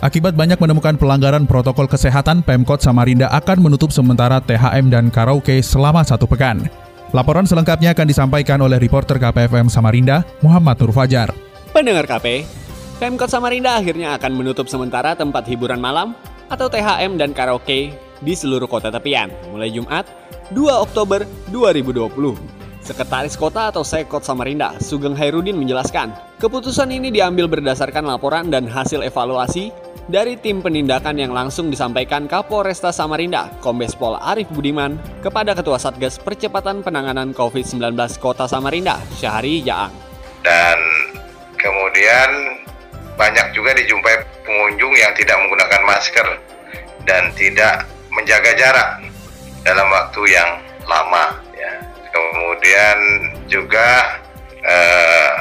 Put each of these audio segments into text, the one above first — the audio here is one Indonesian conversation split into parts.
akibat banyak menemukan pelanggaran protokol kesehatan, Pemkot Samarinda akan menutup sementara THM dan karaoke selama satu pekan. Laporan selengkapnya akan disampaikan oleh reporter KPFM Samarinda, Muhammad Nur Fajar. Pendengar KP, Pemkot Samarinda akhirnya akan menutup sementara tempat hiburan malam atau THM dan karaoke di seluruh kota tepian mulai Jumat 2 Oktober 2020. Sekretaris Kota atau Sekot Samarinda, Sugeng Hairudin menjelaskan, keputusan ini diambil berdasarkan laporan dan hasil evaluasi dari tim penindakan yang langsung disampaikan Kapolresta Samarinda, Kombes Pol Arif Budiman, kepada Ketua Satgas Percepatan Penanganan COVID-19 Kota Samarinda, Syahri Jaang. Dan kemudian banyak juga dijumpai pengunjung yang tidak menggunakan masker dan tidak menjaga jarak dalam waktu yang lama kemudian juga eh,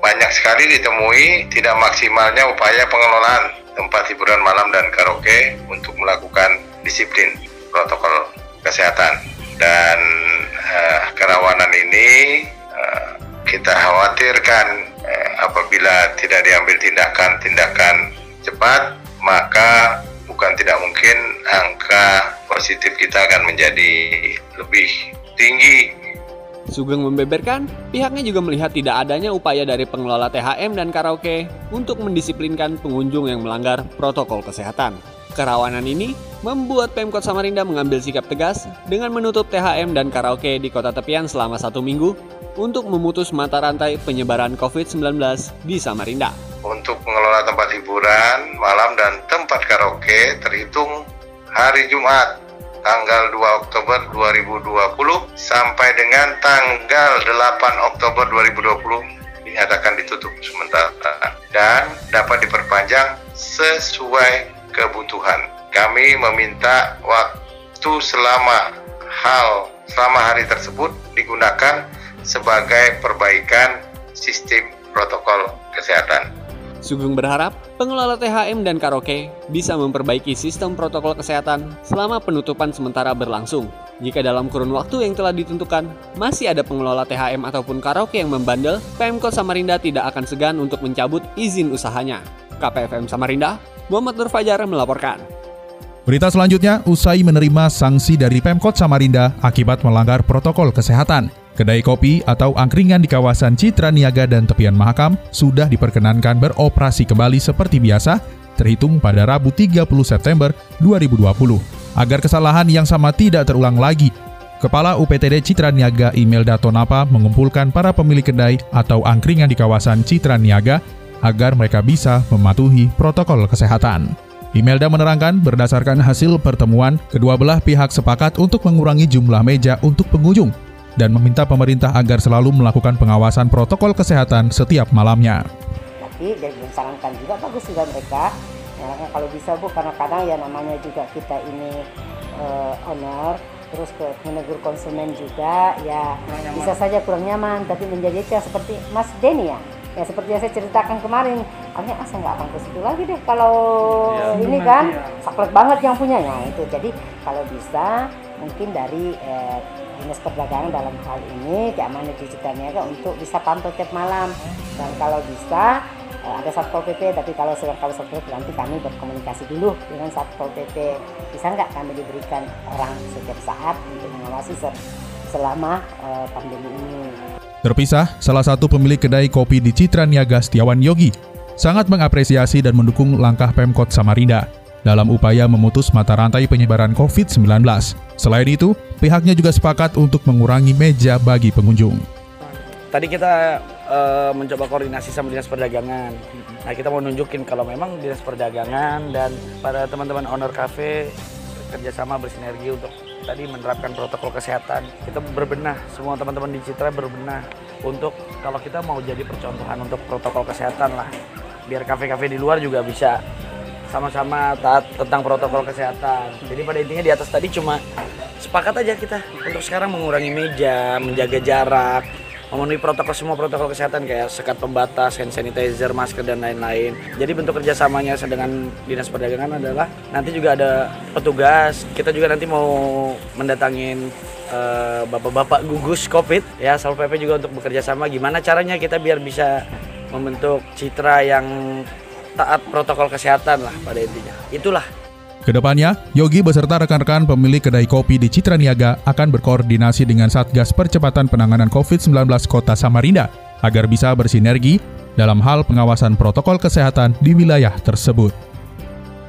banyak sekali ditemui tidak maksimalnya upaya pengelolaan tempat hiburan malam dan karaoke untuk melakukan disiplin protokol kesehatan dan eh, kerawanan ini eh, kita khawatirkan eh, apabila tidak diambil tindakan-tindakan cepat maka bukan tidak mungkin angka positif kita akan menjadi lebih tinggi. Sugeng membeberkan, pihaknya juga melihat tidak adanya upaya dari pengelola THM dan karaoke untuk mendisiplinkan pengunjung yang melanggar protokol kesehatan. Kerawanan ini membuat Pemkot Samarinda mengambil sikap tegas dengan menutup THM dan karaoke di kota tepian selama satu minggu untuk memutus mata rantai penyebaran COVID-19 di Samarinda. Untuk mengelola tempat hiburan, malam, dan tempat karaoke terhitung hari Jumat tanggal 2 Oktober 2020 sampai dengan tanggal 8 Oktober 2020 dinyatakan ditutup sementara dan dapat diperpanjang sesuai kebutuhan. Kami meminta waktu selama hal selama hari tersebut digunakan sebagai perbaikan sistem protokol kesehatan. Sugeng berharap pengelola THM dan karaoke bisa memperbaiki sistem protokol kesehatan selama penutupan sementara berlangsung. Jika dalam kurun waktu yang telah ditentukan masih ada pengelola THM ataupun karaoke yang membandel, Pemkot Samarinda tidak akan segan untuk mencabut izin usahanya. KPFM Samarinda, Muhammad Nur Fajar melaporkan. Berita selanjutnya, usai menerima sanksi dari Pemkot Samarinda akibat melanggar protokol kesehatan. Kedai kopi atau angkringan di kawasan Citra Niaga dan tepian Mahakam sudah diperkenankan beroperasi kembali seperti biasa terhitung pada Rabu 30 September 2020. Agar kesalahan yang sama tidak terulang lagi, Kepala UPTD Citra Niaga Imelda Tonapa mengumpulkan para pemilik kedai atau angkringan di kawasan Citra Niaga agar mereka bisa mematuhi protokol kesehatan. Imelda menerangkan berdasarkan hasil pertemuan, kedua belah pihak sepakat untuk mengurangi jumlah meja untuk pengunjung dan meminta pemerintah agar selalu melakukan pengawasan protokol kesehatan setiap malamnya. Tapi dan disarankan juga bagus juga mereka. Ya, kalau bisa bu karena kadang ya namanya juga kita ini uh, owner terus ke menegur konsumen juga ya bisa saja kurang nyaman tapi menjadi seperti Mas Denny ya. Ya seperti yang saya ceritakan kemarin. Akhirnya ah saya nggak akan ke situ lagi deh kalau ya, ini kan ya. saklek banget yang punyanya itu. Jadi kalau bisa mungkin dari eh, dinas perdagangan dalam hal ini keamanan digital niaga untuk bisa pantau tiap malam dan kalau bisa eh, ada satpol pp tapi kalau sedang kalau satpol pp nanti kami berkomunikasi dulu dengan satpol pp bisa nggak kami diberikan orang setiap saat untuk mengawasi selama uh, pandemi ini. Terpisah, salah satu pemilik kedai kopi di Citra Niaga Setiawan Yogi sangat mengapresiasi dan mendukung langkah Pemkot Samarinda dalam upaya memutus mata rantai penyebaran COVID-19. Selain itu, pihaknya juga sepakat untuk mengurangi meja bagi pengunjung. Tadi kita uh, mencoba koordinasi sama Dinas Perdagangan. Nah, kita mau nunjukin kalau memang Dinas Perdagangan dan pada teman-teman owner cafe kerjasama bersinergi untuk tadi menerapkan protokol kesehatan. Kita berbenah, semua teman-teman di Citra berbenah untuk kalau kita mau jadi percontohan untuk protokol kesehatan lah. Biar kafe-kafe di luar juga bisa sama-sama taat tentang protokol kesehatan. Jadi pada intinya di atas tadi cuma sepakat aja kita untuk sekarang mengurangi meja, menjaga jarak, memenuhi protokol semua protokol kesehatan kayak sekat pembatas, hand sanitizer, masker dan lain-lain. Jadi bentuk kerjasamanya dengan dinas perdagangan adalah nanti juga ada petugas. Kita juga nanti mau mendatangin eh, bapak-bapak gugus COVID ya Satpol PP juga untuk bekerja sama gimana caranya kita biar bisa membentuk citra yang taat protokol kesehatan lah pada intinya. Itulah Ke depannya, Yogi beserta rekan-rekan pemilik kedai kopi di Citra Niaga akan berkoordinasi dengan Satgas Percepatan Penanganan COVID-19 Kota Samarinda agar bisa bersinergi dalam hal pengawasan protokol kesehatan di wilayah tersebut.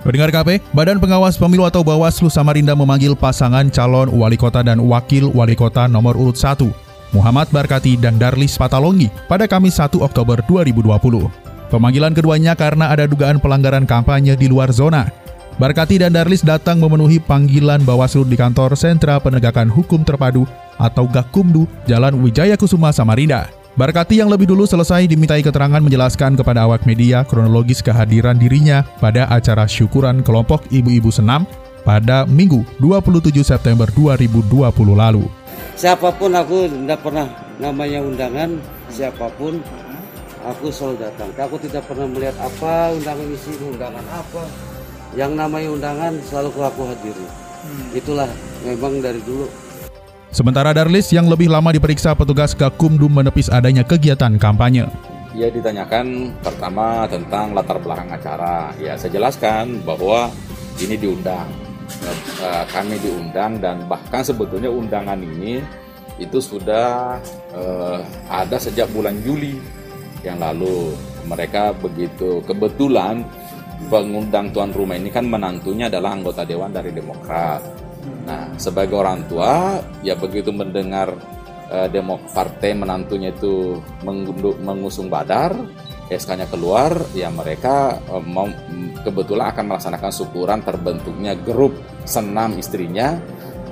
Pendengar KP, Badan Pengawas Pemilu atau Bawaslu Samarinda memanggil pasangan calon wali kota dan wakil wali kota nomor urut 1, Muhammad Barkati dan Darlis Patalongi pada Kamis 1 Oktober 2020. Pemanggilan keduanya karena ada dugaan pelanggaran kampanye di luar zona. Barkati dan Darlis datang memenuhi panggilan Bawaslu di kantor Sentra Penegakan Hukum Terpadu atau Gakumdu, Jalan Wijaya Kusuma, Samarinda. Barkati yang lebih dulu selesai dimintai keterangan menjelaskan kepada awak media kronologis kehadiran dirinya pada acara syukuran kelompok ibu-ibu senam pada Minggu 27 September 2020 lalu. Siapa pun aku tidak pernah namanya undangan, siapa pun aku selalu datang. Aku tidak pernah melihat apa undangan isi undangan apa. Yang namanya undangan selalu aku hadiri. Hmm. Itulah memang dari dulu. Sementara Darlis yang lebih lama diperiksa petugas Gakumdu menepis adanya kegiatan kampanye. Ia ditanyakan pertama tentang latar belakang acara. Ya, saya jelaskan bahwa ini diundang. Eh, kami diundang dan bahkan sebetulnya undangan ini itu sudah uh, ada sejak bulan Juli yang lalu mereka begitu kebetulan pengundang tuan rumah ini kan menantunya adalah anggota dewan dari Demokrat. Nah, sebagai orang tua ya begitu mendengar eh, Demok partai menantunya itu mengusung Badar, SK-nya keluar, ya mereka eh, mau, kebetulan akan melaksanakan syukuran terbentuknya grup senam istrinya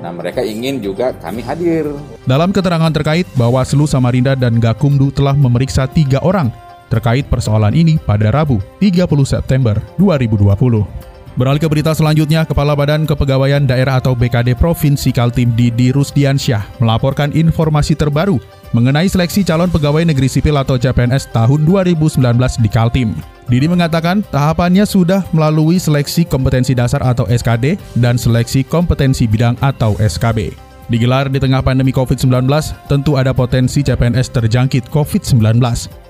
Nah, mereka ingin juga kami hadir. Dalam keterangan terkait, Bawaslu Samarinda dan Gakumdu telah memeriksa tiga orang terkait persoalan ini pada Rabu 30 September 2020. Beralih ke berita selanjutnya, Kepala Badan Kepegawaian Daerah atau BKD Provinsi Kaltim Didi Rusdiansyah melaporkan informasi terbaru mengenai seleksi calon pegawai negeri sipil atau CPNS tahun 2019 di Kaltim. Didi mengatakan tahapannya sudah melalui seleksi kompetensi dasar atau SKD dan seleksi kompetensi bidang atau SKB. Digelar di tengah pandemi COVID-19, tentu ada potensi CPNS terjangkit COVID-19.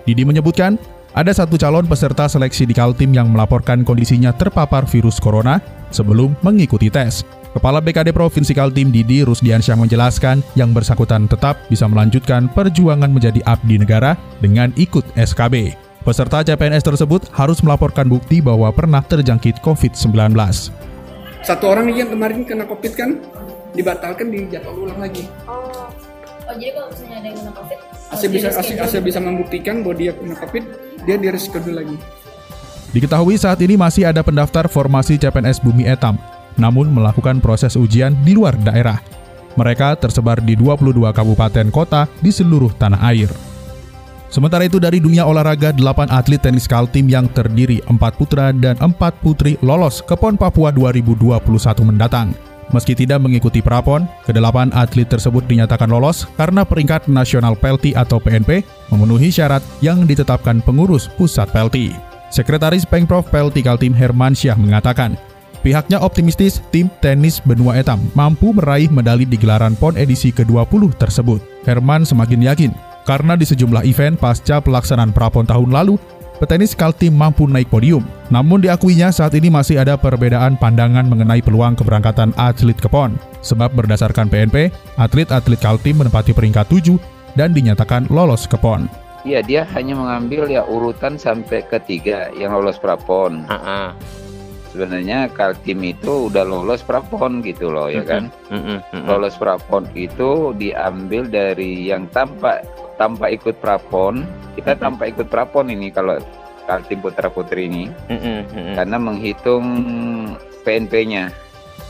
Didi menyebutkan, ada satu calon peserta seleksi di Kaltim yang melaporkan kondisinya terpapar virus corona sebelum mengikuti tes. Kepala BKD Provinsi Kaltim Didi Rusdiansyah menjelaskan yang bersangkutan tetap bisa melanjutkan perjuangan menjadi abdi negara dengan ikut SKB. Peserta CPNS tersebut harus melaporkan bukti bahwa pernah terjangkit COVID-19. Satu orang yang kemarin kena COVID kan dibatalkan di jadwal ulang lagi. Oh, oh jadi kalau misalnya ada yang kena COVID, Asia bisa Asia bisa membuktikan bahwa dia kena COVID, dia di reschedule lagi. Diketahui saat ini masih ada pendaftar formasi CPNS Bumi Etam, namun melakukan proses ujian di luar daerah. Mereka tersebar di 22 kabupaten kota di seluruh tanah air. Sementara itu dari dunia olahraga, 8 atlet tenis Kaltim yang terdiri 4 putra dan 4 putri lolos ke PON Papua 2021 mendatang. Meski tidak mengikuti prapon, kedelapan atlet tersebut dinyatakan lolos karena peringkat nasional PELTI atau PNP memenuhi syarat yang ditetapkan pengurus pusat PELTI. Sekretaris Pengprov PELTI Kaltim Hermansyah mengatakan, pihaknya optimistis tim tenis benua etam mampu meraih medali di gelaran PON edisi ke-20 tersebut. Herman semakin yakin karena di sejumlah event pasca pelaksanaan prapon tahun lalu, petenis Kaltim mampu naik podium. Namun diakuinya saat ini masih ada perbedaan pandangan mengenai peluang keberangkatan atlet ke PON. Sebab berdasarkan PNP, atlet-atlet Kaltim menempati peringkat 7 dan dinyatakan lolos ke PON. Iya, dia hanya mengambil ya urutan sampai ketiga yang lolos prapon. Uh -uh. Sebenarnya Kaltim itu udah lolos prapon gitu loh, ya kan? Uh -uh. Uh -uh. Lolos prapon itu diambil dari yang tampak tanpa ikut prapon kita tanpa ikut prapon ini kalau Kaltim Putra Putri ini karena menghitung PNP-nya.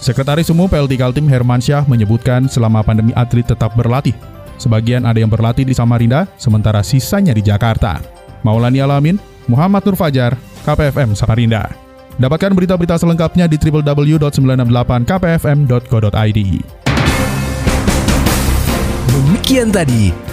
Sekretaris Umum PLT Kaltim Hermansyah menyebutkan selama pandemi atlet tetap berlatih. Sebagian ada yang berlatih di Samarinda, sementara sisanya di Jakarta. Maulani Alamin, Muhammad Nur Fajar, KPFM Samarinda. Dapatkan berita-berita selengkapnya di www.968kpfm.co.id. Demikian tadi